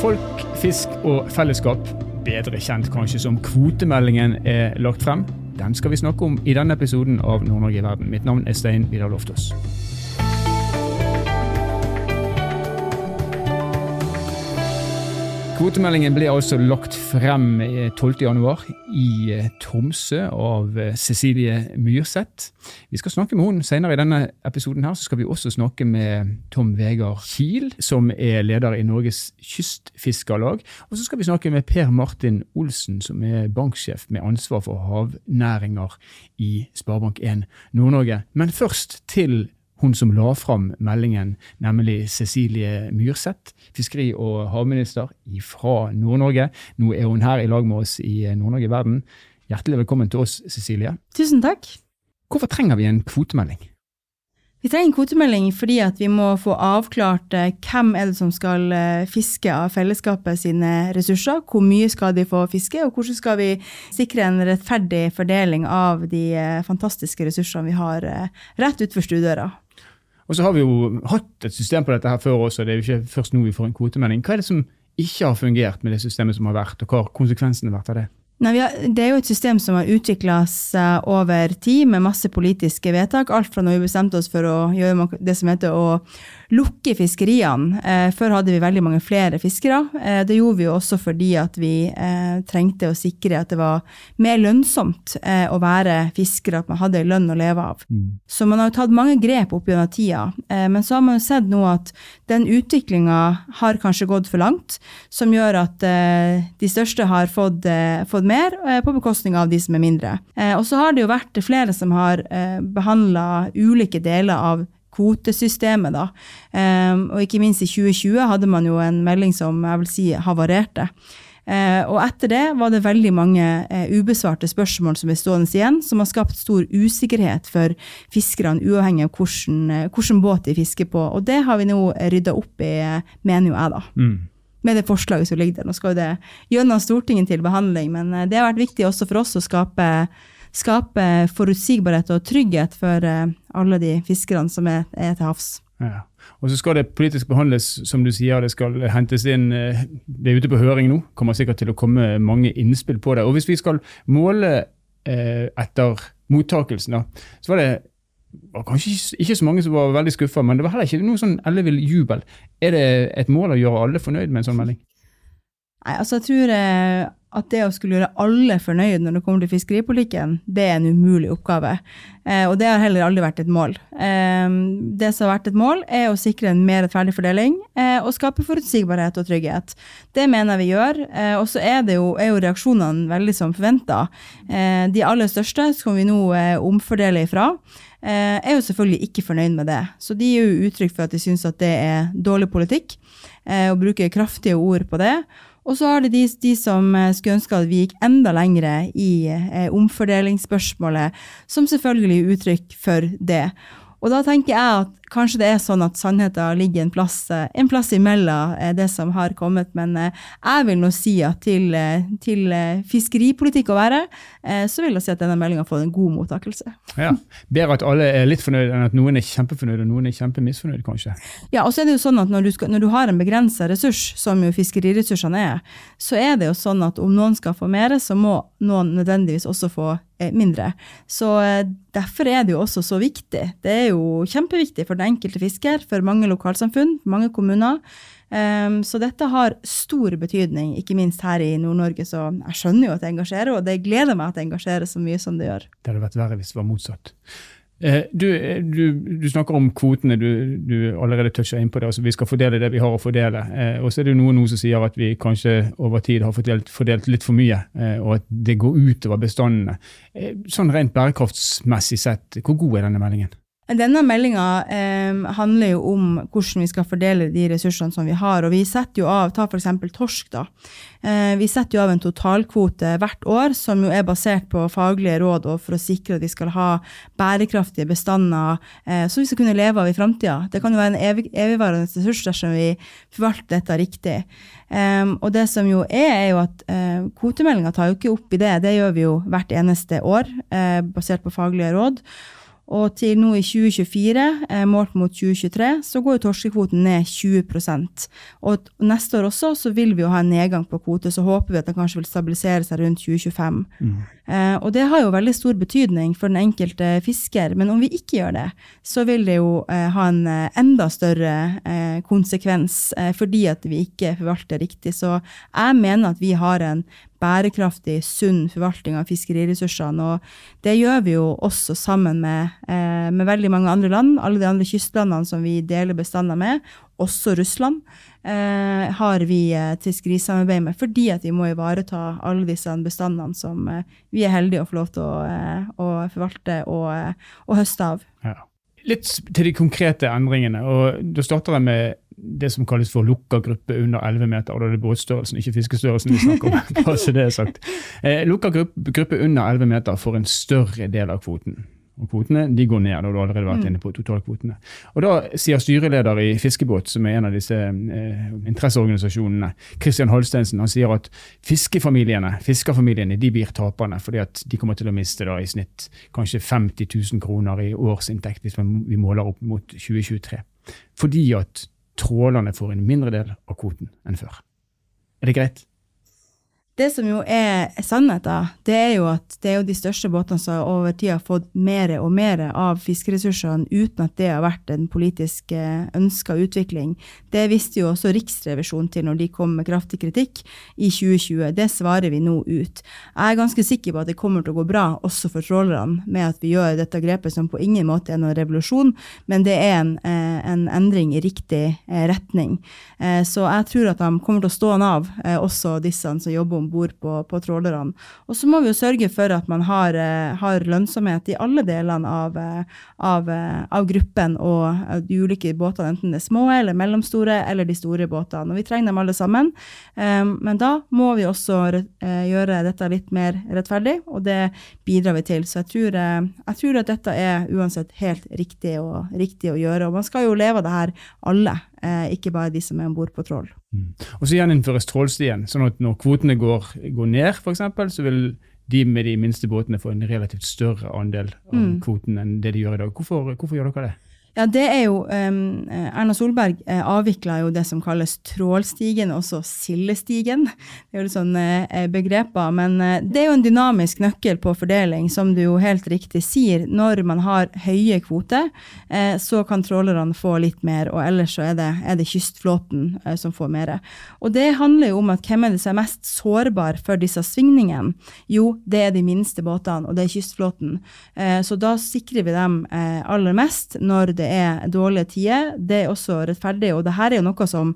Folk, fisk og fellesskap, bedre kjent kanskje som kvotemeldingen, er lagt frem. Den skal vi snakke om i denne episoden av Nord-Norge i verden. Mitt navn er Stein Vidar Loftaas. Kvotemeldingen ble altså lagt frem 12.1 i eh, Tromsø av eh, Cecilie Myrseth. Vi skal snakke med henne senere i denne episoden. her, så skal vi også snakke med Tom Vegard Kiel, som er leder i Norges Kystfiskerlag. Og så skal vi snakke med Per Martin Olsen, som er banksjef med ansvar for havnæringer i Sparebank1 Nord-Norge. Men først til hun som la fram meldingen, nemlig Cecilie Myrseth, fiskeri- og havminister fra Nord-Norge. Nå er hun her i lag med oss i Nord-Norge verden. Hjertelig velkommen til oss, Cecilie. Tusen takk. Hvorfor trenger vi en kvotemelding? Vi trenger en kvotemelding fordi vi må få avklart eh, hvem er det som skal eh, fiske av fellesskapet sine ressurser, hvor mye skal de få fiske, og hvordan skal vi sikre en rettferdig fordeling av de eh, fantastiske ressursene vi har rett utenfor stuedøra. Og så har vi jo hatt et system på dette her før også, det er jo ikke først nå vi får en kvotemelding. Hva er det som ikke har fungert med det systemet som har vært, og hva har konsekvensene vært av det? Nei, har, det er jo et system som har utvikla seg over tid med masse politiske vedtak. Alt fra når vi bestemte oss for å gjøre det som heter å lukke fiskeriene. Eh, før hadde vi veldig mange flere fiskere. Eh, det gjorde vi jo også fordi at vi eh, trengte å sikre at det var mer lønnsomt å være fisker, at man hadde lønn å leve av. Mm. Så man har jo tatt mange grep opp gjennom tida. Men så har man jo sett nå at den utviklinga har kanskje gått for langt, som gjør at de største har fått, fått mer, på bekostning av de som er mindre. Og så har det jo vært flere som har eh, behandla ulike deler av kvotesystemet. Da. Og ikke minst i 2020 hadde man jo en melding som jeg vil si havarerte. og etter det var det veldig mange ubesvarte spørsmål som er stående igjen, som har skapt stor usikkerhet for fiskerne, uavhengig av hvordan, hvordan båt de fisker på. Og det har vi nå rydda opp i, mener jo jeg, da. Mm med det forslaget som ligger der. Nå skal jo det gjennom Stortinget til behandling, men eh, det har vært viktig også for oss å skape, skape forutsigbarhet og trygghet for eh, alle de fiskerne som er, er til havs. Ja. Og så skal det politisk behandles, som du sier, det skal hentes inn eh, Det er ute på høring nå, kommer sikkert til å komme mange innspill på det. Og hvis vi skal måle eh, etter mottakelsen, så var det var kanskje ikke så mange som var veldig skuffa, men det var heller ikke noe sånn ellevill jubel. Er det et mål å gjøre alle fornøyd med en sånn melding? Nei, altså jeg tror at det å skulle gjøre alle fornøyd når det kommer til fiskeripolitikken, det er en umulig oppgave. Eh, og det har heller aldri vært et mål. Eh, det som har vært et mål, er å sikre en mer rettferdig fordeling og skape forutsigbarhet og trygghet. Det mener vi gjør. og så er, er jo reaksjonene veldig som forventa. de aller største som vi nå omfordeler ifra. Eh, er jo selvfølgelig ikke fornøyd med det. Så de gir jo uttrykk for at de syns at det er dårlig politikk, eh, og bruker kraftige ord på det. Og så har det de, de, som eh, skulle ønske at vi gikk enda lengre i omfordelingsspørsmålet, som selvfølgelig er uttrykk for det. Og da tenker jeg at kanskje det er sånn at sannheten ligger en plass, eh, en plass imellom eh, det som har kommet. Men eh, jeg vil nå si at til, til fiskeripolitikk å være, så vil jeg si at denne meldinga har fått en god mottakelse. Ja, Bedre at alle er litt fornøyde enn at noen er kjempefornøyde og noen er kjempemisfornøyde, kanskje. Ja, og så er det jo sånn at når du, skal, når du har en begrensa ressurs, som jo fiskeriressursene er, så er det jo sånn at om noen skal få mer, så må noen nødvendigvis også få mindre. Så derfor er det jo også så viktig. Det er jo kjempeviktig for den enkelte fisker, for mange lokalsamfunn, mange kommuner. Um, så dette har stor betydning, ikke minst her i Nord-Norge. Så jeg skjønner jo at det engasjerer, og det gleder meg at det engasjerer så mye som det gjør. Det hadde vært verre hvis det var motsatt. Eh, du, du, du, snakker om kvotene, du, du allerede toucha inn på det. altså Vi skal fordele det vi har å fordele. Eh, og så er det noen nå som sier at vi kanskje over tid har fordelt, fordelt litt for mye, eh, og at det går utover bestandene. Eh, sånn rent bærekraftsmessig sett, hvor god er denne meldingen? Denne meldinga eh, handler jo om hvordan vi skal fordele de ressursene som vi har. og Vi setter jo av, ta f.eks. torsk. da. Eh, vi setter jo av en totalkvote hvert år, som jo er basert på faglige råd og for å sikre at vi skal ha bærekraftige bestander eh, som vi skal kunne leve av i framtida. Det kan jo være en evig, evigvarende ressurs dersom vi forvalter dette riktig. Um, og det som jo er, er jo at uh, kvotemeldinga tar jo ikke opp i det. Det gjør vi jo hvert eneste år, uh, basert på faglige råd. Og til nå i 2024, eh, målt mot 2023, så går jo torskekvoten ned 20% Og neste år også så vil vi jo ha en nedgang på kvote, så håper vi at den kanskje vil stabilisere seg rundt 2025. Mm. Eh, og det har jo veldig stor betydning for den enkelte fisker, men om vi ikke gjør det, så vil det jo eh, ha en eh, enda større eh, konsekvens eh, fordi at vi ikke forvalter riktig. Så jeg mener at vi har en bærekraftig, sunn forvaltning av fiskeriressursene. Og det gjør vi jo også sammen med, eh, med, veldig mange andre land. Alle de andre kystlandene som vi deler bestander med, også Russland, eh, har vi et fiskerisamarbeid med. Fordi at vi må ivareta alle disse bestandene som eh, vi er heldige å få lov til å, eh, å forvalte og, eh, og, høste av. Ja. Litt til de konkrete endringene. og Da starter med det som kalles for lukka gruppe under 11 meter. og Da er det båtstørrelsen, ikke fiskestørrelsen vi snakker om. bare så det er sagt. Eh, lukka gruppe, gruppe under 11 meter får en større del av kvoten. Og Kvotene de går ned, og du har allerede vært mm. inne på totalkvotene. Og Da sier styreleder i Fiskebåt, som er en av disse eh, interesseorganisasjonene, Christian Holsteinsen, han sier at fiskefamiliene fiskerfamiliene, de blir taperne, fordi at de kommer til å miste da, i snitt kanskje 50 000 kroner i årsinntekt hvis vi måler opp mot 2023. Fordi at trålerne får en mindre del av kvoten enn før. Er det greit? Det som jo er sannheten, det er jo at det er jo de største båtene som over tid har fått mer og mer av fiskeressursene uten at det har vært en politisk eh, ønska utvikling. Det visste jo også Riksrevisjonen til når de kom med kraftig kritikk i 2020. Det svarer vi nå ut. Jeg er ganske sikker på at det kommer til å gå bra også for trålerne med at vi gjør dette grepet som på ingen måte er noen revolusjon, men det er en, eh, en endring i riktig eh, retning. Så jeg tror at de kommer til å stå av, også disse som jobber om bord på, på trålerne. Og så må vi jo sørge for at man har, eh, har lønnsomhet i alle delene av, eh, av, eh, av, gruppen og de ulike båtene, enten det er små eller mellomstore eller de store båtene. Og vi trenger dem alle sammen. Men da må vi også gjøre dette litt mer rettferdig, og det bidrar vi til. Så jeg tror, jeg tror at dette er uansett helt riktig, og, riktig å gjøre. Og man skal jo leve av det her alle, ikke bare de som er om bord på trål. Mm. Og så gjeninnføres trålstien, sånn at når kvotene går, går ned, f.eks., så vil de med de minste båtene få en relativt større andel av mm. kvoten enn det de gjør i dag. Hvorfor, hvorfor gjør dere det? Ja, det er jo um, Erna Solberg eh, avvikla jo det som kalles trålstigen, også sildestigen. Det er jo sånne eh, begreper. Men eh, det er jo en dynamisk nøkkel på fordeling, som du jo helt riktig sier. Når man har høye kvoter, eh, så kan trålerne få litt mer, og ellers så er det, er det kystflåten eh, som får mer. Og det handler jo om at hvem er det som er mest sårbar for disse svingningene? Jo, det er de minste båtene, og det er kystflåten. Eh, så da sikrer vi dem aller mest når det er dårlige tider. Det er også rettferdig, og det her er jo noe som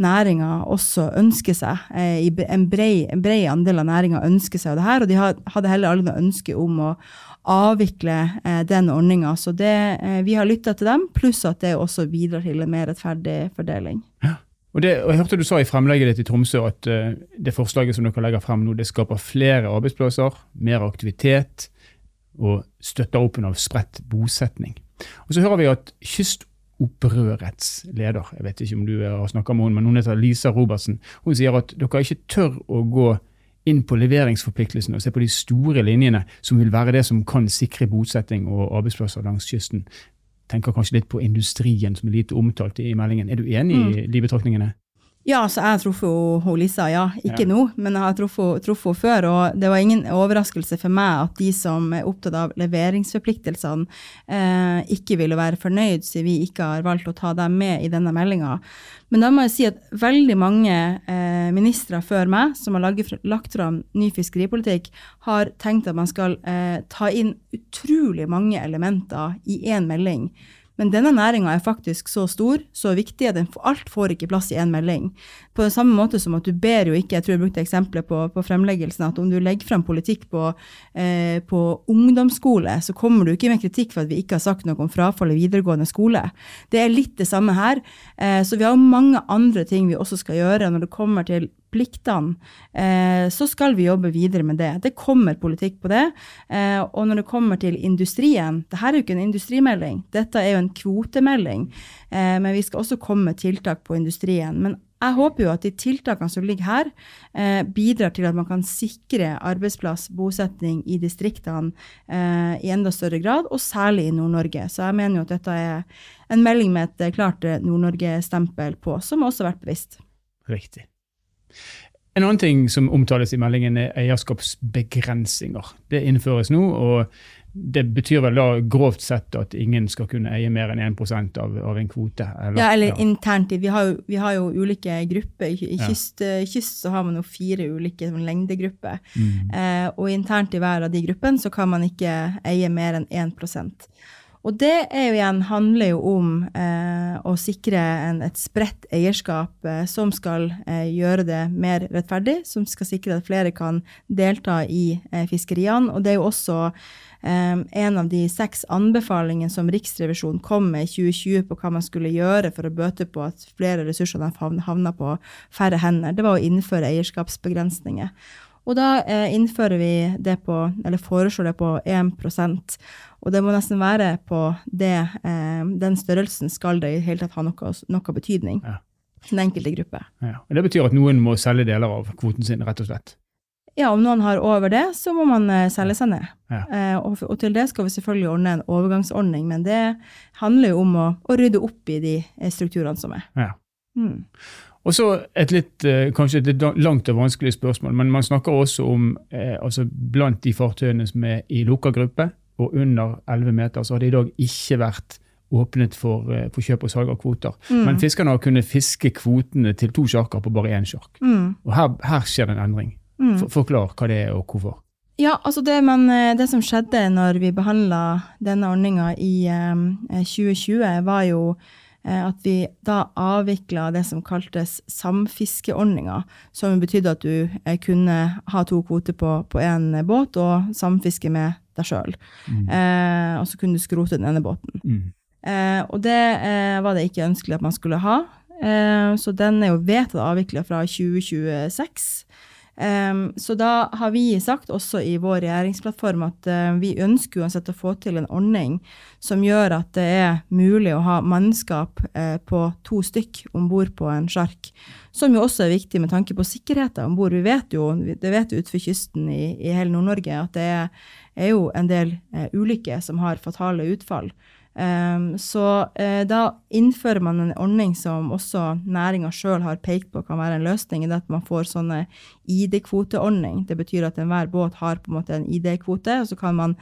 næringa også ønsker seg. Eh, en bred, en bred andel av næringa ønsker seg det her, og de hadde heller aldri noe ønske om å avvikle eh, den ordninga. Så det, eh, vi har lytta til dem, pluss at det også bidrar til en mer rettferdig fordeling. Og, det, og Jeg hørte du sa i fremlegget ditt i Tromsø at det forslaget som dere legger frem nå, det skaper flere arbeidsplasser, mer aktivitet og støtter opp under spredt bosetning. Og Så hører vi at Kystopprørets leder, jeg vet ikke om du har snakka med henne, men hun heter Lisa Robertsen, hun sier at dere ikke tør å gå inn på leveringsforpliktelsene og se på de store linjene som vil være det som kan sikre bosetting og arbeidsplasser langs kysten. Tenker kanskje litt på industrien, som er lite omtalt i meldingen. Er du enig mm. i de betraktningene? Ja, så jeg har truffet Lisa, ja. Ikke ja. nå, men jeg har truffet henne før. Og det var ingen overraskelse for meg at de som er opptatt av leveringsforpliktelsene, eh, ikke ville være fornøyd siden vi ikke har valgt å ta dem med i denne meldinga. Men da må jeg si at veldig mange eh, ministre før meg som har laget, lagt fram ny fiskeripolitikk, har tenkt at man skal eh, ta inn utrolig mange elementer i én melding. Men denne næringa er faktisk så stor, så viktig, at alt får ikke plass i én melding. På den samme måte som at du ber jo ikke, jeg tror jeg brukte eksempelet på, på fremleggelsen, at om du legger frem politikk på, eh, på, ungdomsskole, så kommer du ikke med kritikk for at vi ikke har sagt noe om frafall i videregående skole. Det er litt det samme her. Eh, så vi har mange andre ting vi også skal gjøre når det kommer til pliktene, eh, så skal vi jobbe videre med det. Det kommer politikk på det. Eh, og når det kommer til industrien, dette er jo ikke en industrimelding, dette er jo en kvotemelding. Eh, men vi skal også komme med tiltak på industrien. Men jeg håper jo at de tiltakene som ligger her, eh, bidrar til at man kan sikre arbeidsplass, bosetning i distriktene eh, i enda større grad, og særlig i Nord-Norge. Så jeg mener jo at dette er en melding med et klart Nord-Norge-stempel på, som også har vært bevisst. Riktig. En annen ting som omtales i meldingen, er eierskapsbegrensninger. Det innføres nå. og det betyr vel da grovt sett at ingen skal kunne eie mer enn 1 av, av en kvote? Eller, ja, eller internt. Vi har, jo, vi har, jo, ulike grupper. I, kyst, ja. kyst, så har man jo fire ulike sånn, lengdegrupper. Mm. Eh, og internt i hver av de gruppene så kan man ikke eie mer enn 1 og det jo igjen, handler jo om eh, å sikre en, et spredt eierskap eh, som skal eh, gjøre det mer rettferdig, som skal sikre at flere kan delta i eh, fiskeriene. Og det er jo også eh, en av de seks anbefalingene som Riksrevisjonen kom med i 2020 på hva man skulle gjøre for å bøte på at flere ressurser havna på færre hender. Det var å innføre eierskapsbegrensninger. Og da eh, innfører vi det på, eller foreslår det på 1% Og det må nesten være på det, eh, den størrelsen skal det i hele tatt ha noe, noe betydning. Ja. Den enkelte gruppe. Ja. Og Det betyr at noen må selge deler av kvoten sin, rett og slett? Ja, om noen har over det, så må man eh, selge seg ned. Ja. Eh, og, og, til det skal vi selvfølgelig ordne en overgangsordning, men det handler jo om å, å rydde opp i de eh, strukturene som er. Ja. Mm. Og så et litt, eh, kanskje et langt og vanskelig spørsmål, men man snakker også om eh, altså blant de fartøyene som er i lukka gruppe og under 11 meter, så har det i dag ikke vært åpnet for, eh, for kjøp og salg av kvoter. Mm. Men fiskerne har kunnet fiske kvotene til to sjarker på bare én sjark. Mm. Og her, her, skjer det en endring. Mm. For, forklar hva det er og hvorfor. Ja, altså det, man, eh, det som skjedde når vi behandla denne ordninga i eh, 2020, var jo at vi da avvikla det som kaltes samfiskeordninga, som betydde at du eh, kunne ha to kvoter på én båt og samfiske med deg sjøl. Mm. Eh, og så kunne du skrote den ene båten. Mm. Eh, og det eh, var det ikke ønskelig at man skulle ha. Eh, så den er jo vedtatt avvikla fra 2026. Um, så da har vi sagt også i vår regjeringsplattform at uh, vi ønsker uansett å få til en ordning som gjør at det er mulig å ha mannskap uh, på to stykk om bord på en sjark. Som jo også er viktig med tanke på sikkerheten om bord. Vi vet jo det vet utenfor kysten i, i hele Nord-Norge at det er, er, jo en del uh, ulykker som har fatale utfall. Um, så uh, da innfører man en ordning som også næringa sjøl har pekt på kan være en løsning, i det at man får sånne ID-kvoteordning. Det betyr at enhver båt har på en måte en ID-kvote, og så kan man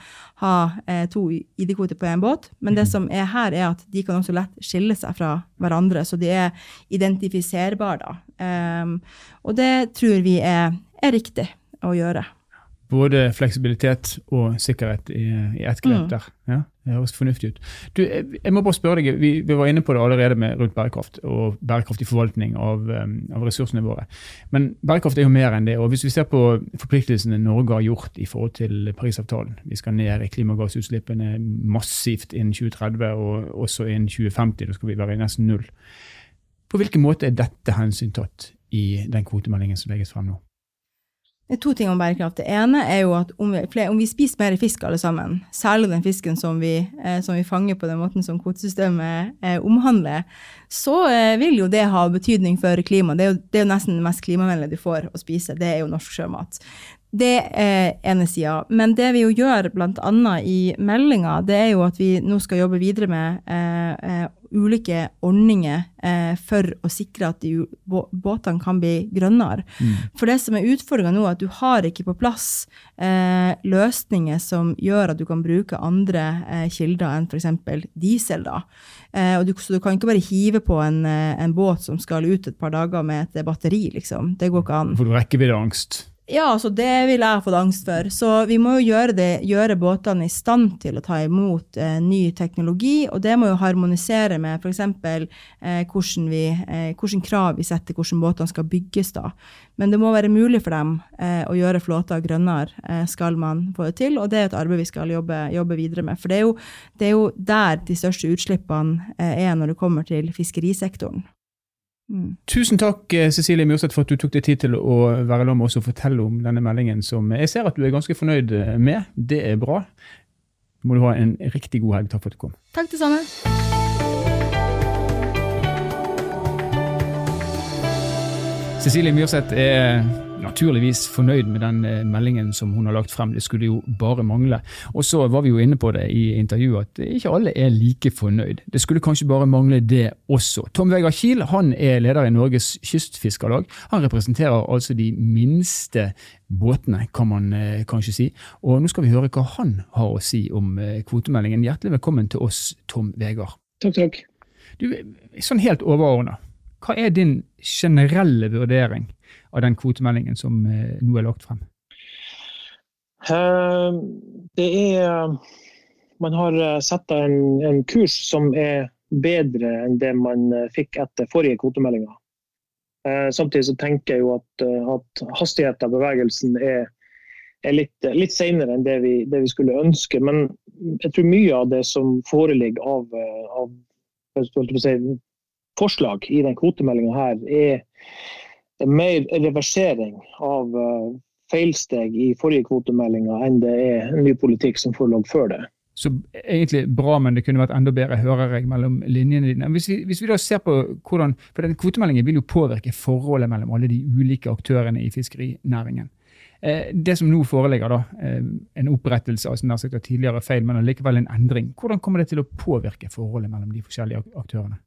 ha uh, to ID-kvoter på én båt. Men det mhm. som er her, er at de kan også lett skille seg fra hverandre, så de er identifiserbare, da. Um, og det tror vi er, er riktig å gjøre. Både fleksibilitet og sikkerhet i, i ett grep mm. der. Ja, Det høres fornuftig ut. Du, jeg må bare spørre deg, vi, vi, var inne på det allerede med rundt bærekraft og bærekraftig forvaltning av, um, av, ressursene våre. Men bærekraft er jo mer enn det. og Hvis vi ser på forpliktelsene Norge har gjort i forhold til Parisavtalen Vi skal ned i klimagassutslippene massivt innen 2030 og også innen 2050. Da skal vi være i nesten null. På hvilken måte er dette hensyntatt i den kvotemeldingen som legges frem nå? Det er to ting om bærekraft. Det ene er jo at om vi, om vi spiser mer fisk alle sammen, særlig den fisken som vi, eh, som vi fanger på den måten som kvotesystemet eh, omhandler, så eh, vil jo det ha betydning for klimaet. Det, det, er jo nesten det mest klimavennlige du får å spise. Det er jo norsk sjømat. Det er ene sida. Men det vi jo gjør bl.a. i meldinga, det er jo at vi nå skal jobbe videre med eh, eh, ulike ordninger eh, for å sikre at de båtene kan bli grønnere. Mm. For det som er utfordringa nå, er at du har ikke på plass eh, løsninger som gjør at du kan bruke andre eh, kilder enn f.eks. diesel. da. Eh, du, så du kan ikke bare hive på en, en, båt som skal ut et par dager med et batteri, liksom. Det går ikke an. For du rekkeviddeangst? Ja, altså det vil jeg fått angst for. Så vi må jo gjøre, det, gjøre båtene i stand til å ta imot eh, ny teknologi, og det må jo harmonisere med f.eks. Eh, hvordan, eh, hvordan krav vi setter hvordan båtene skal bygges. da. Men det må være mulig for dem eh, å gjøre flåter grønnere, eh, skal man få det til. Og det er et arbeid vi skal jobbe, jobbe videre med. For det er, jo, det er, jo, der de største utslippene eh, er når det kommer til fiskerisektoren. Mm. Tusen takk Cecilie Myrseth for at du tok deg tid til å være med oss og fortelle om denne meldingen som jeg ser at du er ganske fornøyd med. Det er bra. Må du ha en riktig god helg. Takk for at du kom. Takk det samme. Cecilie Myrseth er naturligvis fornøyd med den eh, meldingen som hun har lagt frem. Det skulle jo bare mangle. Og så var vi jo inne på det i intervjuet at ikke alle er like fornøyd. Det skulle kanskje bare mangle det også. Tom Vegard Kiel han er leder i Norges kystfiskerlag. Han representerer altså de minste båtene, kan man eh, kanskje si. Og nå skal vi høre hva han har å si om eh, kvotemeldingen. Hjertelig velkommen til oss, Tom Vegard. Takk, takk. Du, sånn helt overordna, hva er din generelle vurdering av den kvotemeldingen som eh, nå er lagt frem? Eh, det er Man har eh, satt en, en kurs som er bedre enn det man fikk etter forrige kvotemeldinger. Samtidig så tenker jeg jo at, at hastigheten av bevegelsen er, er litt, litt senere enn det vi, det vi, skulle ønske. Men jeg tror mye av det som foreligger av, av forslag i den kvotemeldinga her, er mer reversering av eh, feilsteg i forrige kvotemeldinger enn det er en ny politikk som forelå før det. Så egentlig bra, men det kunne vært enda bedre, hører jeg mellom linjene dine. Hvis vi, hvis vi da ser på hvordan, for den Kvotemeldingen vil jo påvirke forholdet mellom alle de ulike aktørene i fiskerinæringen. Eh, det som nå foreligger, da, eh, en opprettelse av sagt, tidligere feil, men allikevel en endring. Hvordan kommer det til å påvirke forholdet mellom de forskjellige aktørene?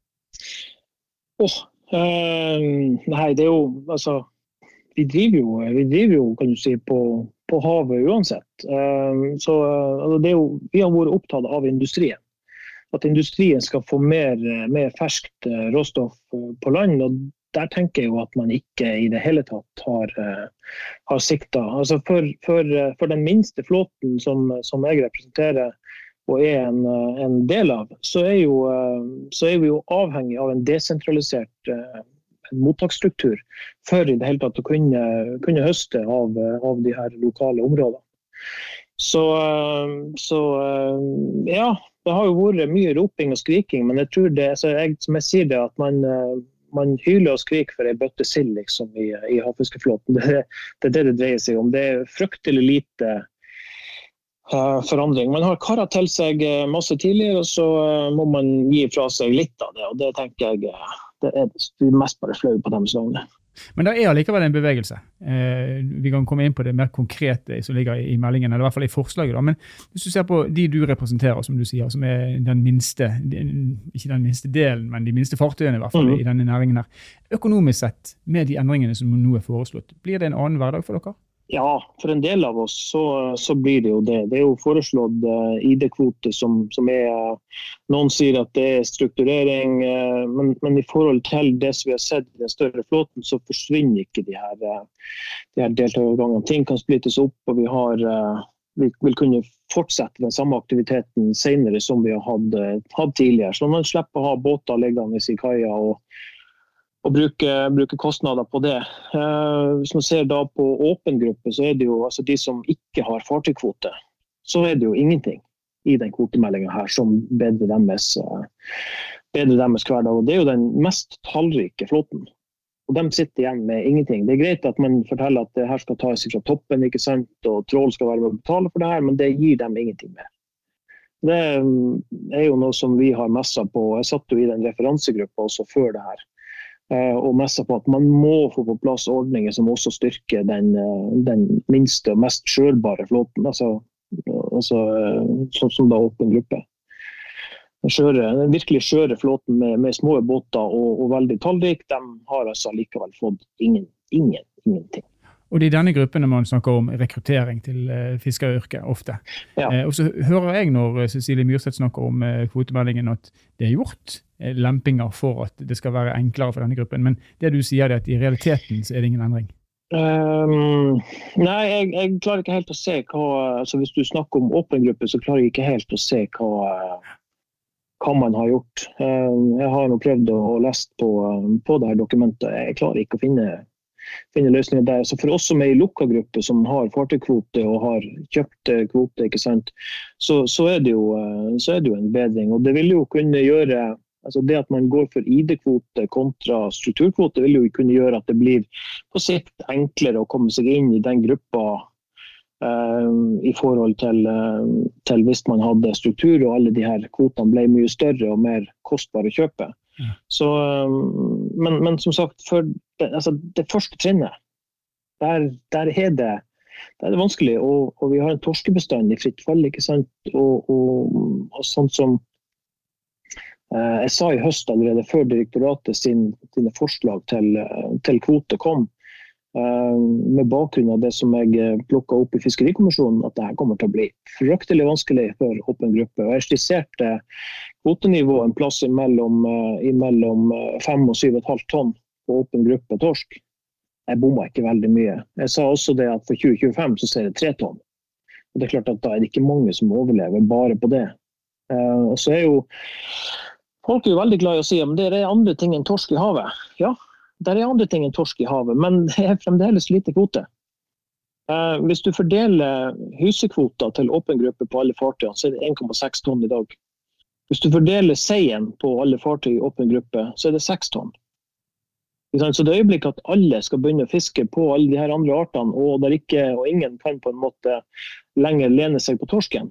Oh, Uh, nei, det er jo altså Vi driver jo, vi driver jo kan du si, på, på havet uansett. Uh, så altså, det er jo, Vi har vært opptatt av industrien. At industrien skal få mer, mer ferskt eh, råstoff på land. og der tenker jeg jo at man ikke i det hele tatt har, har sikta. Altså for, for, for, den minste flåten som, som jeg representerer, og er en, eh, en del av, så er, jo, eh, så er, vi jo avhengig av en desentralisert uh, mottaksstruktur for i det hele tatt å kunne, kunne høste av, av, de her lokale områdene. Så, så, ja, det har jo vært mye roping og skriking, men jeg tror det, jeg, som jeg sier det, at man, man hyler og skriker for ei bøtte sild liksom, i, i havfiskeflåten. Det, det, er det det dreier seg om. Det er fryktelig lite Eh, forandring. Man har kara til seg eh, masse tidligere, og så eh, må man gi fra seg litt av det. og Det tenker jeg det er mest bare flau på deres vegne. Men det er allikevel en bevegelse. Eh, vi kan komme inn på det mer konkrete som ligger i, meldingen, eller i hvert fall i forslaget. Da. Men hvis du ser på de du representerer, som du sier, som er den minste, ikke den minste delen, men de minste fartøyene i hvert fall mm. i denne næringen her. Økonomisk sett, med de endringene som nå er foreslått, blir det en annen hverdag for dere? Ja, for en del av oss så, så, blir det jo det. Det er jo foreslått uh, ID-kvote som, som, er uh, Noen sier at det er strukturering, uh, men, men, i forhold til det som vi har sett i den større flåten, så forsvinner ikke de her, de her deltakergangene. Ting kan splittes opp, og vi, har, vi vil kunne fortsette den samme aktiviteten senere som vi har hatt, hatt tidligere. Så man slipper å ha båter liggende i kaia og og bruke, bruke, kostnader på det. Eh, hvis man ser da på åpen gruppe, så er det jo altså de som ikke har fartøykvote, så er det jo ingenting i den kvotemeldinga her som bedrer deres, bedre bedrer deres hverdag. Og det er jo den mest tallrike flåten. Og de sitter igjen med ingenting. Det er greit at man forteller at det her skal tas fra toppen, ikke sant? og trål skal være med å betale for det her, men det gir dem ingenting mer. Det er jo noe som vi har messa på. Jeg satt jo i den referansegruppa også før det her. Eh, og messa på at man må få på plass ordninger som også styrker den, eh, den minste og mest skjølbare flåten. Altså, altså eh, sånn som da åpen gruppe. Skjøre, den virkelig skjøre flåten med, med små båter og, og, veldig tallrik, de har altså likevel fått ingen, ingen, ingenting. Og Det er i denne gruppen man snakker om rekruttering til uh, fiskeryrket ofte. Ja. Eh, og så hører jeg når Cecilie Myrseth snakker om eh, kvotemeldingen at det er gjort Eh, lempinger for at det skal være enklere for denne gruppen. Men det du sier er at i realiteten så er det ingen endring? Um, nei, jeg, jeg, klarer ikke helt å se hva altså Hvis du snakker om åpen gruppe, så klarer jeg ikke helt å se hva, hva man har gjort. Um, jeg har nå prøvd å, å lese på, på det her dokumentet. Jeg klarer ikke å finne, finne løsninger der. Så For oss som er i lukka gruppe, som har fartøykvote og har kjøpt kvote, så, så, er jo, så, er det jo, en bedring. Og det vil jo kunne gjøre Altså Det at man går for ID-kvote kontra strukturkvote, vil jo kunne gjøre at det blir på sikt enklere å komme seg inn i den gruppa uh, i forhold til, til, hvis man hadde struktur og alle de her kvotene ble mye større og mer kostbare å kjøpe. Så, um, men, men, som sagt, for det, altså det første trinnet, der, der er det der, er vanskelig. Og, og, vi har en torskebestand i fritt fall. ikke sant? Og, og, og sånn som eh, jeg sa i høst allerede, før direktoratet sin, sine forslag til, til kvote kom, eh, med bakgrunn av det som jeg eh, plukka opp i Fiskerikommisjonen, at dette kommer til å bli fryktelig vanskelig for åpen gruppe. Og jeg skisserte kvotenivået en plass imellom, eh, 5 og 7,5 tonn på åpen gruppe torsk jeg bomma ikke veldig mye. Jeg sa også det at for 2025 så ser jeg tre tonn. Og det er klart at Da er det ikke mange som overlever bare på det. Og så er jo Folk er jo veldig glad i å si at det er andre ting enn torsk i havet. Ja, det er andre ting enn torsk i havet, men det er fremdeles lite kvote. Eh, hvis du fordeler hysekvoter til åpen gruppe på alle fartøyene, så er det 1,6 tonn i dag. Hvis du fordeler seien på alle fartøy i åpen gruppe, så er det 6 tonn. Så det øyeblikket at alle skal begynne å fiske på alle de her andre artene, og, ikke, og ingen kan på en måte lenger lene seg på torsken,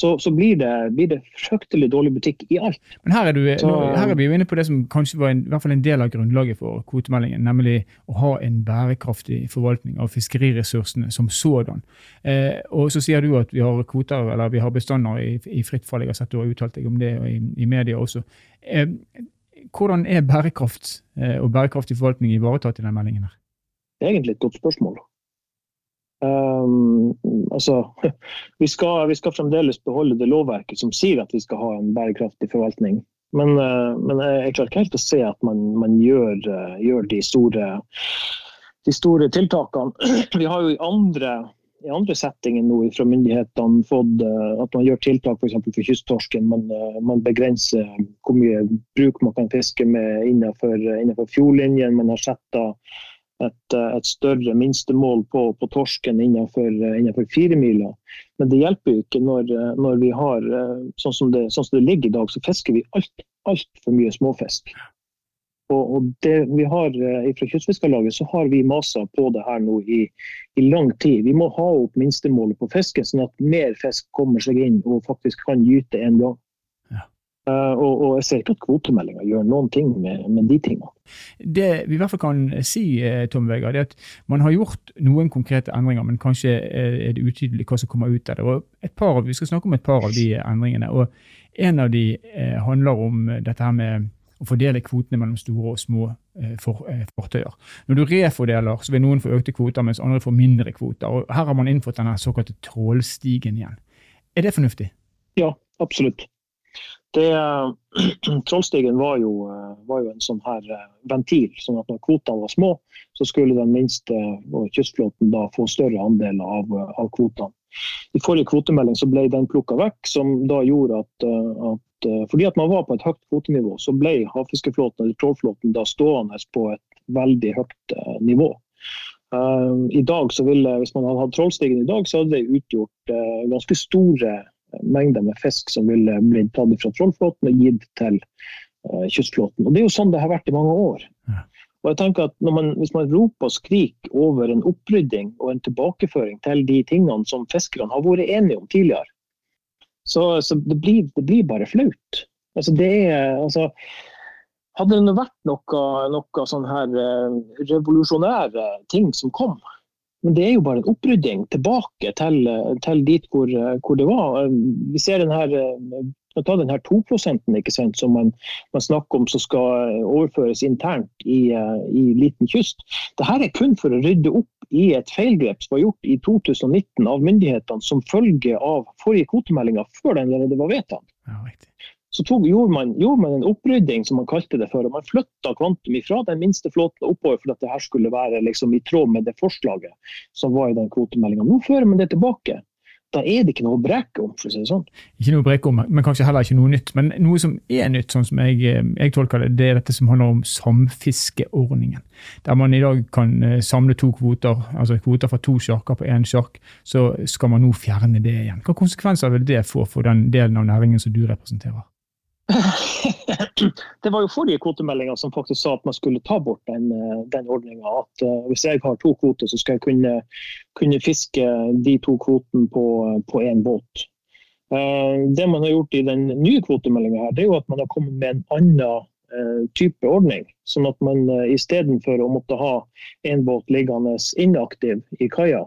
så, så blir, det, blir, det, fryktelig dårlig butikk i alt. Men her er, du, så, her er vi jo inne på det som kanskje var en, i hvert fall en del av grunnlaget for kvotemeldingen, nemlig å ha en bærekraftig forvaltning av fiskeriressursene som sådan. Eh, og så sier du at vi har kvoter, eller vi har bestander i, i fritt fall. Jeg har sett du har uttalt deg om det i, i media også. Eh, hvordan er bærekraft eh, og bærekraftig forvaltning ivaretatt i denne meldingen? her? Det er egentlig et godt spørsmål. Um, altså, vi skal, vi skal, fremdeles beholde det lovverket som sier at vi skal ha en bærekraftig forvaltning. Men, uh, men jeg klarer ikke helt å se at man, man gjør, uh, gjør de, store, de store tiltakene. Vi har jo i andre i andre settinger nå fra myndighetene fått uh, at man gjør tiltak f.eks. For, for kysttorsken. Man, man, begrenser hvor mye bruk man kan fiske med innenfor, innenfor fjordlinjen. Man har sett et, uh, et, større minstemål på, på torsken innenfor, innenfor firemila. Men det hjelper jo ikke når, når vi har sånn som, det, sånn som, det, ligger i dag, så fisker vi altfor alt mye småfisk. Og, og det vi har eh, Fra Kystfiskarlaget så har vi masa på det her nå i, i, lang tid. Vi må ha opp minstemålet på fisken, sånn at mer fisk kommer seg inn og faktisk kan gyte en gang. Uh, og, og, jeg ser ikke at kvotemeldinga gjør noen ting med, med, de tingene. Det vi i hvert fall kan si, eh, Tom Vegard, er at man har gjort noen konkrete endringer, men kanskje er det utydelig hva som kommer ut av det. Og et par, vi skal snakke om et par av de endringene. og En av de eh, handler om dette her med å fordele kvotene mellom store og små eh, for, fortøyer. Når du refordeler, så vil noen få økte kvoter, mens andre får mindre kvoter. Og Her har man innført denne såkalte trålstigen igjen. Er det fornuftig? Ja, absolutt. Det, Trollstigen var jo, eh, var jo, en sånn her ventil. sånn at Når kvotene var små, så skulle den minste kystflåten da få større andel av, av kvotene. I forrige kvotemelding så ble den plukka vekk, som da gjorde at, at Eh, fordi at man var på et høyt kvotenivå, så ble havfiskeflåten eller trålflåten da stående på et veldig høyt eh, nivå. I dag så ville, Hvis man hadde hatt Trollstigen i dag, så hadde det utgjort ganske store mengder med fisk som ville blitt tatt fra trålflåten og gitt til uh, kystflåten. Og Det er jo sånn det har vært i mange år. Ja. Og jeg tenker at man, Hvis man roper og skriker over en opprydding og en tilbakeføring til de tingene som fiskerne har vært enige om tidligere, så, så det, blir, det, blir, bare flaut. Altså, det er altså Hadde det vært noe, noe sånn her uh, revolusjonære ting som kom, men det er jo bare en opprydding tilbake til, til dit hvor, hvor, det var. Vi ser denne, her ta den her 2 ikke som man, man, snakker om som skal overføres internt i, i liten kyst. Dette er kun for å rydde opp i et feilgrep som var gjort i 2019 av myndighetene som følge av forrige kvotemeldinger, før den allerede var vedtatt. Ja, så tog, gjorde, man, gjorde, man, en opprydding, som man kalte det før. og Man flytta kvantum fra den minste flåten oppover for at det her skulle være liksom, i tråd med det forslaget som var i den kvotemeldinga. Nå fører man det tilbake da er det ikke noe å breke om. for å si det sånn. Ikke noe å breke om, men kanskje heller ikke noe nytt. Men noe som er nytt, sånn som jeg, eh, jeg tolker det, det er dette som handler om samfiskeordningen. Der man i dag kan eh, samle to kvoter, altså kvoter fra to sjarker på én sjark. Så skal man nå fjerne det igjen. Hva konsekvenser vil det få for den delen av næringen som du representerer? det var jo forrige kvotemeldinga som faktisk sa at man skulle ta bort den, den ordninga. At uh, hvis jeg har to kvoter, så skal jeg kunne, kunne fiske de to kvotene på én båt. Uh, det man har gjort i den nye kvotemeldinga, er jo at man har kommet med en annen uh, type ordning. Sånn at man istedenfor å måtte ha én båt liggende inaktiv i kaia,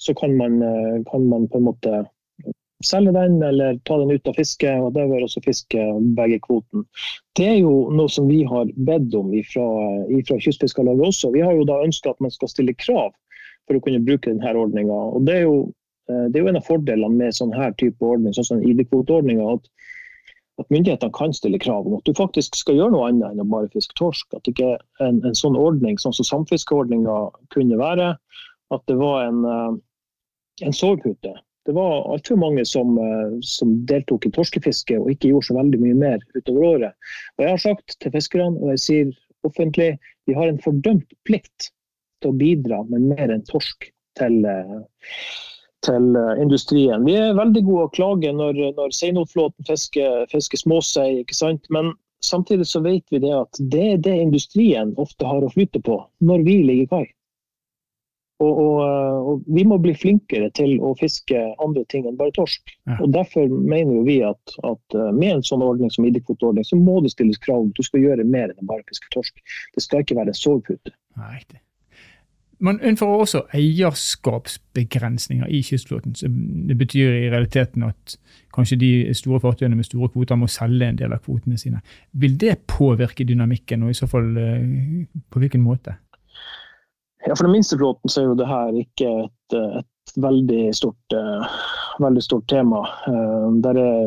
så kan man, kan man på en måte selge den eller ta den ut av fiske, og det vil også fiske begge kvoten. Det er jo noe som vi har bedt om fra Kystfiskarlaget også. Vi har jo da ønska at man skal stille krav for å kunne bruke denne ordninga. Det, eh, det er jo en av fordelene med sånn her type ordning, sånn som ID-kvoteordninga. At, at myndighetene kan stille krav om at du faktisk skal gjøre noe annet enn å bare fiske torsk. At ikke en, en sånn ordning, sånn som samfiskeordninga kunne være, at det var en, eh, en sovepute det var altfor mange som, eh, som, deltok i torskefiske og ikke gjorde så veldig mye mer utover året. Og Jeg har sagt til fiskerne, og jeg sier offentlig, vi har en fordømt plikt til å bidra med mer enn torsk til, eh, til eh, industrien. Vi er veldig gode å klage når, når seinotflåten fisker, fisker småsei, ikke sant? men samtidig så vet vi det at det er det industrien ofte har å flyte på når vi ligger i kai. Og, og, og, Vi må bli flinkere til å fiske andre ting enn bare torsk. Ja. Og Derfor mener jo vi at, at, eh, med en sånn ordning som ID-kvoteordning, så må det stilles krav om at du skal gjøre mer enn bare fiske torsk. Det skal ikke være en sovepute. Riktig. Man innfører også eierskapsbegrensninger i kystflåten. Det betyr i realiteten at kanskje de store fartøyene med store kvoter må selge en del av kvotene sine. Vil det påvirke dynamikken, og i så fall eh, på hvilken måte? Ja, For den minste flåten så er jo det her ikke et, et veldig, stort, uh, veldig, stort, tema. Uh, der er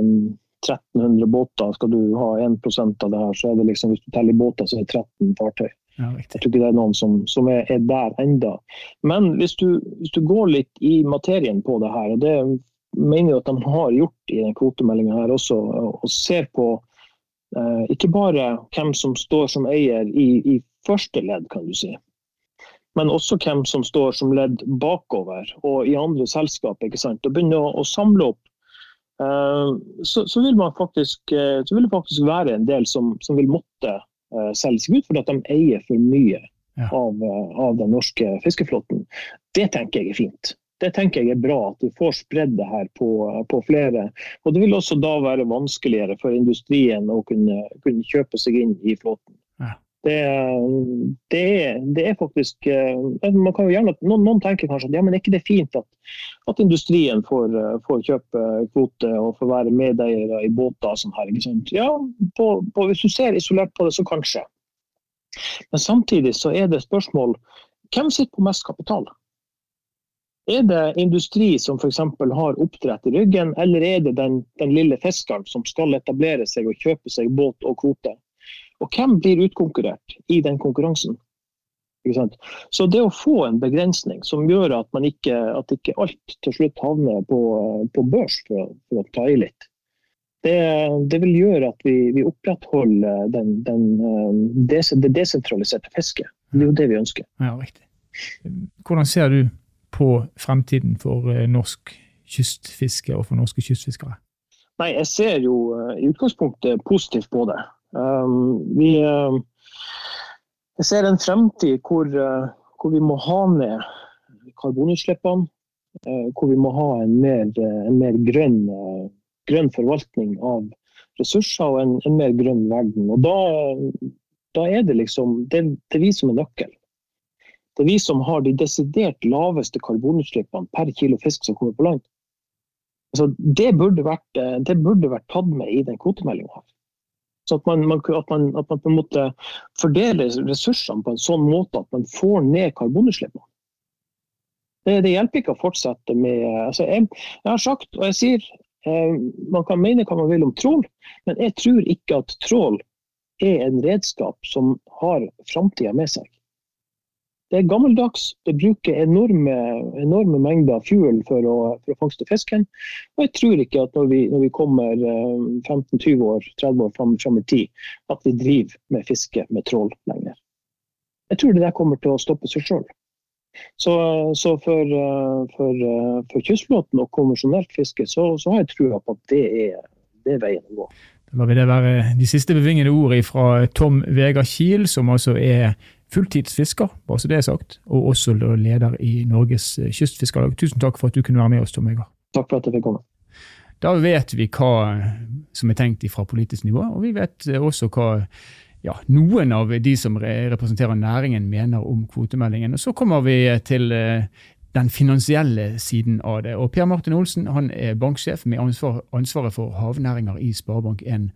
1300 båter. Skal du ha 1% av det her, så er det liksom, hvis du teller båter, så er det 13 fartøy. Ja, jeg tror ikke det er noen som, som er, er, der enda. Men hvis du, hvis du, går litt i materien på det her, og det mener jeg at de har gjort i den kvotemeldinga her også, og ser på uh, ikke bare hvem som står som eier i, i første ledd, kan du si men også hvem som står som ledd bakover og i andre selskap. ikke sant? Og begynne å, å samle opp. Uh, så, så, vil faktisk, uh, så, vil det faktisk være en del som, som vil måtte uh, selge seg ut fordi at de eier for mye ja. av, av, den norske fiskeflåten. Det tenker jeg er fint. Det tenker jeg er bra, at vi får spredd det her på, på, flere. Og Det vil også da være vanskeligere for industrien å kunne, kunne kjøpe seg inn i flåten. Det, det, er, det, er, faktisk eh, man kan jo gjerne, noen, noen, tenker kanskje at ja, men er ikke det fint at, at industrien får, eh, får, kjøpe kvote og får være medeiere i båter sånn her. ikke sant? Ja, på, på, Hvis du ser isolert på det, så kanskje. Men samtidig så er det spørsmål hvem sitter på mest kapital? Er det industri som f.eks. har oppdrett i ryggen, eller er det den, den lille fiskeren som skal etablere seg og kjøpe seg båt og kvote? Og hvem blir utkonkurrert i den konkurransen? Så det å få en begrensning som gjør at, man ikke, at ikke alt til slutt havner på, på børs, for, for, å ta i litt, det, det, vil gjøre at vi, vi opprettholder den, den, det, det desentraliserte fisket. Det er jo det vi ønsker. Ja, riktig. Hvordan ser du på fremtiden for eh, norsk kystfiske og for norske kystfiskere? Nei, Jeg ser jo eh, i utgangspunktet positivt på det. Um, vi uh, ser en fremtid hvor, uh, hvor, vi må ha ned karbonutslippene. Uh, hvor vi må ha en mer, en mer grønn, grønn, forvaltning av ressurser og en, en mer grønn verden. Og da, da er det liksom det, det, er vi som er nøkkelen. Det er vi som har de desidert laveste karbonutslippene per kilo fisk som kommer på land. Altså, det, burde vært, det burde vært tatt med i den kvotemeldinga. Så at man, man, at, man, at man, på en måte fordeler ressursene på en sånn måte at man får ned karbonutslippene. Det, det, hjelper ikke å fortsette med altså jeg, jeg, har sagt, og jeg sier, eh, man kan mene hva man vil om trål, men jeg tror ikke at trål er en redskap som har framtida med seg. Det er gammeldags. Det bruker enorme, enorme mengder fuel for å, for å, fangste fisken. Og jeg tror ikke at når vi, når vi kommer 15-20 eh, år, 30 år fram, fram, i tid, at vi driver med fiske med trål lenger. Jeg tror det der kommer til å stoppe seg sjøl. Så, så for, eh, for, eh, for, kystflåten og konvensjonelt fiske, så, så, har jeg trua på at det er, det er veien å gå. Da lar det være de siste bevingede ord fra Tom Vegard Kiel, som altså er fulltidsfisker, bare så det er sagt, og også leder i Norges kystfiskerlag. Tusen takk for at du kunne være med oss, Tom Egger. Takk for at jeg fikk komme. Da vet vi hva som er tenkt fra politisk nivå, og vi vet også hva ja, noen av de som representerer næringen mener om kvotemeldingen. Og Så kommer vi til eh, den finansielle siden av det. Og Per Martin Olsen han er banksjef med ansvar, ansvaret for havnæringer i Sparebank1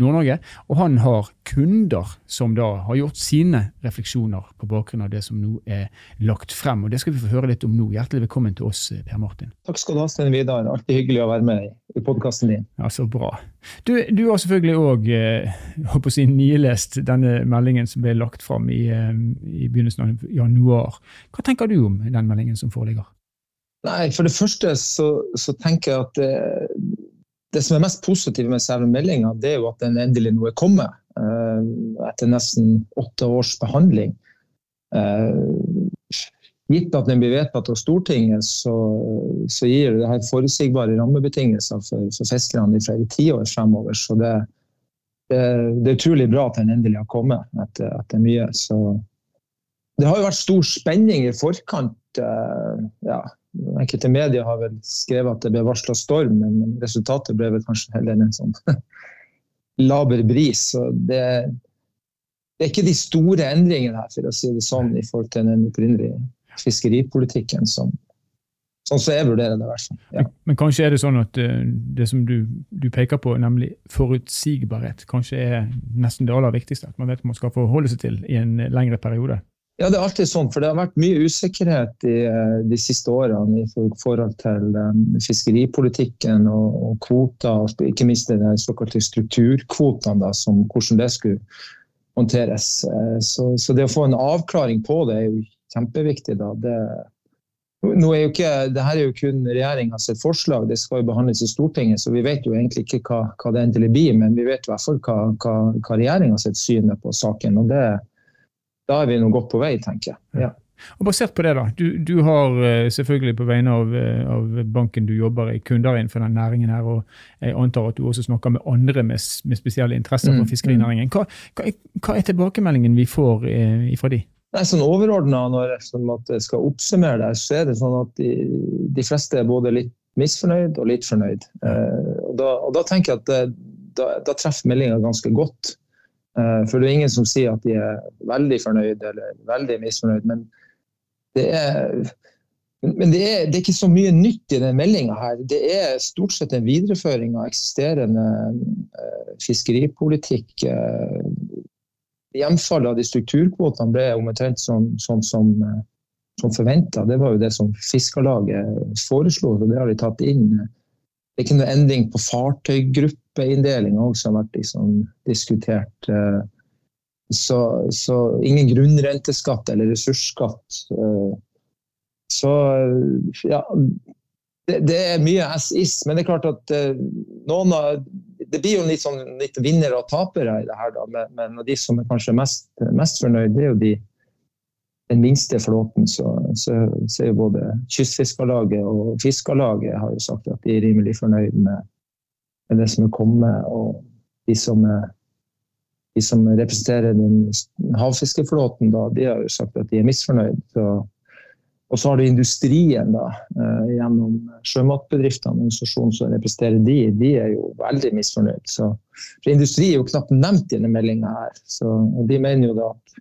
Nord-Norge. Og han har kunder som da har gjort sine refleksjoner på bakgrunn av det som nå er lagt frem. Og Det skal vi få høre litt om nå. Hjertelig velkommen til oss, Per Martin. Takk skal du ha, Sten Vidar. Alltid hyggelig å være med i podkasten din. Ja, Så bra. Du, du har selvfølgelig òg eh, si, nylest denne meldingen som ble lagt fram i, eh, i, begynnelsen av januar. Hva tenker du om den meldingen som foreligger? Nei, For det første så, så tenker jeg at det, det, som er mest positivt med selve meldinga, er jo at den endelig nå er kommet. Eh, etter nesten åtte års behandling. Eh, Gitt at den blir vedtatt av Stortinget, så, så gir det her forutsigbare rammebetingelser for, for fiskerne i flere tiår fremover. Så det, det, det, er utrolig bra at den endelig har kommet etter, etter, mye. Så det har jo vært stor spenning i forkant. Eh, ja, Enkelte medier har vel skrevet at det ble varsla storm, men resultatet ble vel kanskje heller en sånn laber bris. Så det, det er ikke de store endringene her, for å si det sånn, i forhold til den opprinnelige fiskeripolitikken som Sånn som jeg vurderer det. i hvert fall. Ja. Men, men, kanskje er det sånn at uh, det som du, du, peker på, nemlig forutsigbarhet, kanskje er nesten det aller viktigste? At man vet man skal forholde seg til i en lengre periode? Ja, det er alltid sånn, for det har vært mye usikkerhet i uh, de siste årene i forhold til um, fiskeripolitikken og, og kvoter, og ikke minst de såkalte strukturkvotene, da, som, hvordan det skulle håndteres. Så, så, det å få en avklaring på det er jo kjempeviktig. Da. Det, nå er jo ikke, det her er jo kun regjeringas forslag, det skal jo behandles i Stortinget, så vi vet jo egentlig ikke hva, hva det endelig blir. Men vi vet i hvert fall hva, hva, hva regjeringas syn er på saken. og det, Da er vi nå godt på vei, tenker jeg. Ja. Og Basert på det, da. Du, du, har eh, selvfølgelig på vegne av, eh, av, banken du jobber i, kunder innenfor den næringen her, og jeg antar at du også snakker med andre med, med spesielle interesser for mm, fiskerinæringen. Mm. Hva, hva, hva, er tilbakemeldingen vi får eh, fra de? Nei, sånn Overordna, når jeg skal oppsummere det, så er det sånn at de, de fleste er både litt misfornøyd og litt fornøyd. Eh, og, da, og, da, tenker jeg at det, da, da, treffer meldinga ganske godt. Eh, for det er ingen som sier at de er veldig fornøyd eller veldig misfornøyd. Men det er, men det er, det er ikke så mye nytt i den meldinga her. Det er stort sett en videreføring av eksisterende eh, fiskeripolitikk. Hjemfallet av de strukturkvotene ble omtrent sånn, sånn som, eh, som forventa. Det var jo det som Fiskarlaget foreslo, og det har vi tatt inn. Det er ikke noe endring på fartøygruppeinndelinga som har vært liksom diskutert. Eh, så, så, ingen grunnrenteskatt eller ressursskatt. Eh, så ja, det, det, er mye as-is, men det er klart at noen av det blir jo litt sånn litt vinnere og tapere i det her, da. Men, men de som er kanskje mest, mest fornøyd, det er jo de, den minste flåten. Så, så, så er jo både Kystfiskarlaget og Fiskarlaget har jo sagt at de er rimelig fornøyd med, med det som er kommet. Og de som, er, de som representerer den havfiskeflåten, da, de har jo sagt at de er misfornøyd. Så, og så har du industrien, da, eh, gjennom sjømatbedriftene, organisasjonen som representerer de, de er jo veldig misfornøyd. Så, for industri er jo knapt nevnt i denne meldinga her. Så, og de mener jo da at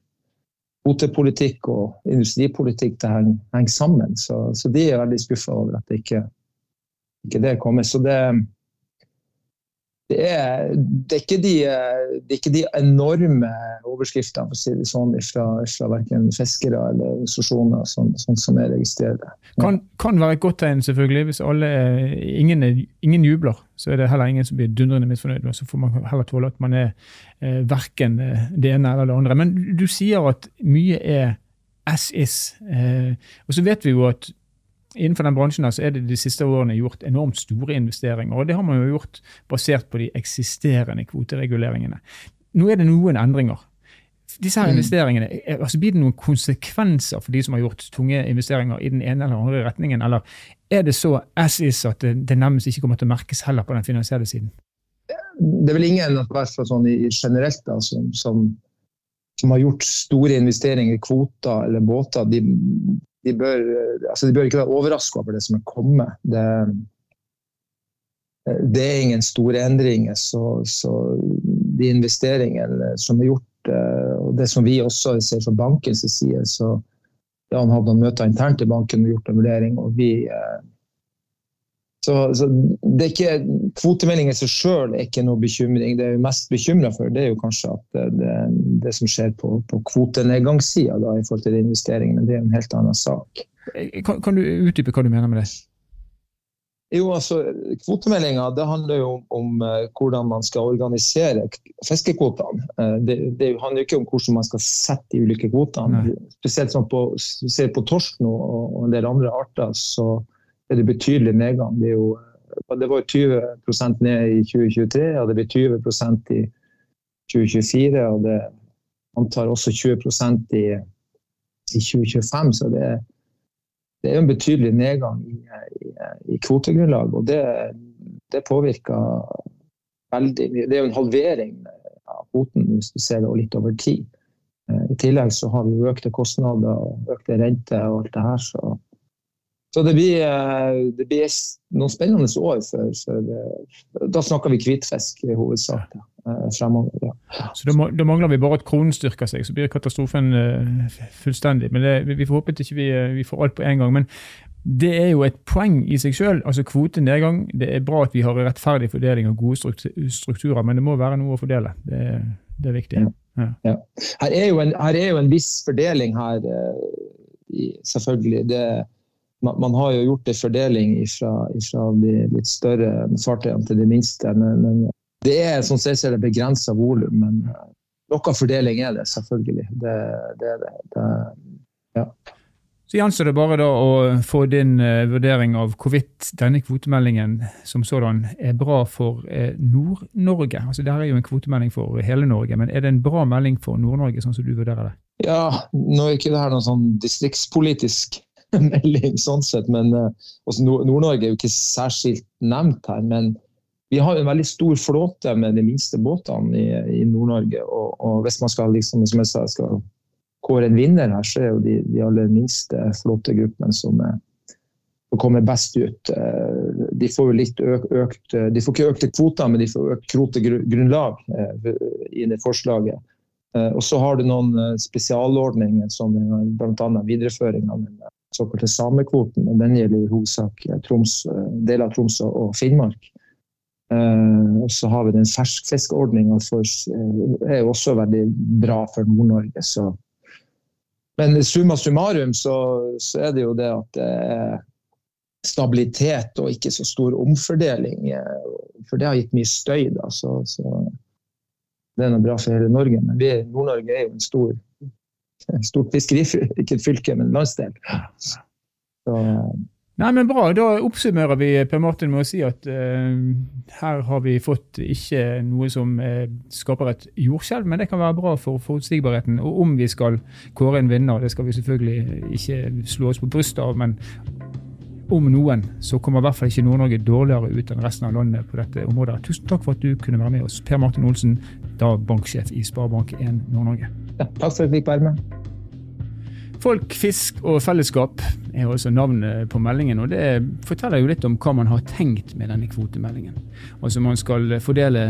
kvotepolitikk og industripolitikk det henger, henger sammen. Så, så, de er veldig skuffa over at det ikke, ikke det kommer. Så det, det er, det, er de, det er, ikke de, enorme overskriftene for å si det sånn, fra, fra verken fiskere eller organisasjoner, sånn, sånn som jeg registrerer. Ja. Kan, kan være et godt tegn, selvfølgelig. Hvis alle, ingen, ingen, jubler, så er det heller ingen som blir dundrende misfornøyd. Så får man heller tåle at man er eh, verken eh, det ene eller det andre. Men du sier at mye er as is. Eh, og så vet vi jo at innenfor den bransjen så er det de siste årene gjort enormt store investeringer. og Det har man jo gjort basert på de eksisterende kvotereguleringene. Nå er det noen endringer. Disse her mm. investeringene, altså Blir det noen konsekvenser for de som har gjort tunge investeringer i den ene eller andre retningen, eller er det så as is at det, det nærmest ikke kommer til å merkes heller på den finansielle siden? det er vel ingen i hvert fall sånn generelt da, som, som, som, har gjort store investeringer i kvoter eller båter. De, de, bør, altså de bør, ikke være overraska over det som er kommet. Det, det er ingen store endringer. Så, så, de investeringene som er gjort, eh, og det som vi også ser fra bankens side, så Jan hadde noen møter internt i banken og gjort en vurdering. og vi eh, så, så, det er ikke, Kvotemelding i seg sjøl er ikke noe bekymring. Det jeg er mest bekymra for, det er jo kanskje at det, det, det som skjer på, på kvotenedgangssida i forhold til investeringene, det er en helt annen sak. Kan, kan du utdype hva du mener med det? Jo, altså, Kvotemeldinga handler jo om, om uh, hvordan man skal organisere fiskekvotene. Uh, det, det, handler ikke om hvordan man skal sette de ulike kvotene. Spesielt sånn på, ser på torsk nå og en del andre arter, så er det betydelig nedgang. Det, jo, eh, det var 20 ned i 2023, og det blir 20 i 2024. Og det antar også 20% i, i 2025. Så det det er en betydelig nedgang i, i, i kvotegrunnlag. Og det, det, påvirker veldig mye. Det er jo en halvering av kvoten hvis du ser det litt over tid. Eh, I tillegg så har vi økte kostnader og økte renter og alt det her. Så, så det, blir, eh, det blir, noen spennende år. For, for, eh, da snakker vi hvitfisk i hovedsak. Ja. Eh, fremover. Ja. Så da, da, mangler vi bare at kronen styrker seg, så blir katastrofen uh, fullstendig. Men det, vi får håpe at ikke vi, ikke vi får alt på en gang. Men det er jo et poeng i seg selv. Altså kvotenedgang. Det er bra at vi har rettferdig fordeling og gode strukturer, men det må være noe å fordele. Det, det er viktig. Ja. Ja. Her, er en, her, er jo en, viss fordeling her, selvfølgelig. Det, man, man, har jo gjort en fordeling fra de litt større fartøyene til de minste. Men, men det er sånn sett er det begrensa volum, men eh, noe fordeling er det selvfølgelig. Det, det det. det ja. Så gjenstår det bare å få din uh, vurdering av hvorvidt denne kvotemeldingen som sådan er bra for uh, Nord-Norge. Altså Dette er jo en kvotemelding for hele Norge, men er det en bra melding for Nord-Norge, sånn som du vurderer det? Ja, nå er ikke det her noen sånn distriktspolitisk melding, sånn sett, men uh, Nord-Norge er jo ikke særskilt nevnt her. men vi har en veldig stor flåte med de minste båtene i, i Nord-Norge. Og, og, hvis man skal, liksom, som jeg sa, skal kåre en vinner her, så er jo de, de aller minste flåtegruppene som, som kommer best ut. Eh, de får jo litt økt, økt De får ikke økte kvoter, men de får økt kvotegrunnlag eh, i det forslaget. Eh, og så har du noen spesialordninger, som bl.a. videreføring av den såkalte samekvoten. og Den gjelder i hovedsak Troms, deler av Troms og Finnmark. Uh, og så har vi den ferskfiskordninga som er også veldig bra for Nord-Norge. Men summa summarum så, så, er det jo det at det er stabilitet og ikke så stor omfordeling. For det har gitt mye støy, da. Så, så det er nå bra for hele Norge. Men Nord-Norge er jo en stor, stort fiskeri, ikke et fylke, men en landsdel. Så, Nei, men Bra. Da oppsummerer vi Per Martin med å si at uh, her har vi fått ikke noe som uh, skaper et jordskjelv, men det kan være bra for forutsigbarheten. Og om vi skal kåre en vinner, det skal vi selvfølgelig ikke slå oss på brystet av, men om noen så kommer i hvert fall ikke Nord-Norge dårligere ut enn resten av landet på dette området. Tusen takk for at du kunne være med oss, Per Martin Olsen, da banksjef i Sparebank1 Nord-Norge. Ja, takk for at jeg fikk være med. Folk, fisk og fellesskap er også navnet på meldingen. og Det forteller jo litt om hva man har tenkt med denne kvotemeldingen. Altså Man skal fordele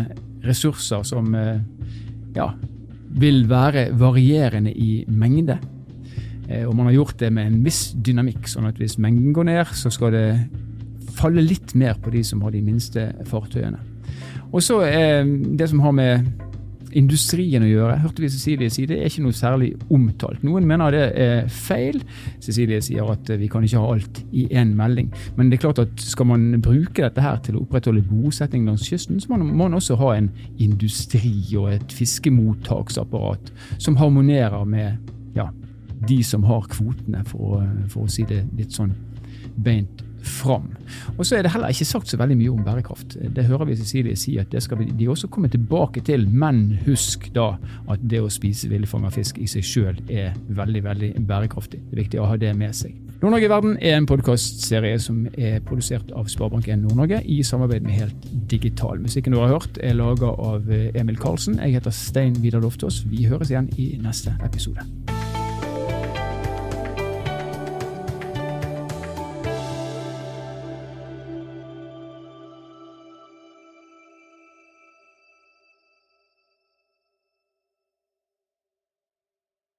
ressurser som eh, ja, vil være varierende i mengde. Eh, og man har gjort det med en viss dynamikk, sånn at hvis mengden går ned, så skal det falle litt mer på de som har de minste fartøyene. Og så er det som har med industrien å gjøre, hørte vi Cecilie si. Det er ikke noe særlig omtalt. Noen mener det er feil. Cecilie sier at vi kan ikke ha alt i én melding. Men det er klart at skal man bruke dette her til å opprettholde bosetting langs kysten, så må man også ha en industri og et fiskemottaksapparat som harmonerer med ja, de som har kvotene, for, for å si det litt sånn beint fram. Og så er det heller ikke sagt så veldig mye om bærekraft. Det hører vi Cecilie si at det skal de også komme tilbake til, men husk da at det å spise villfanga fisk i seg sjøl er veldig, veldig bærekraftig. Det er viktig å ha det med seg. Nord-Norge i verden er en podkastserie som er produsert av Sparebank1 Nord-Norge i samarbeid med Helt Digital. Musikken du har hørt er laga av Emil Karlsen. Jeg heter Stein Vidar Loftaas. Vi høres igjen i neste episode.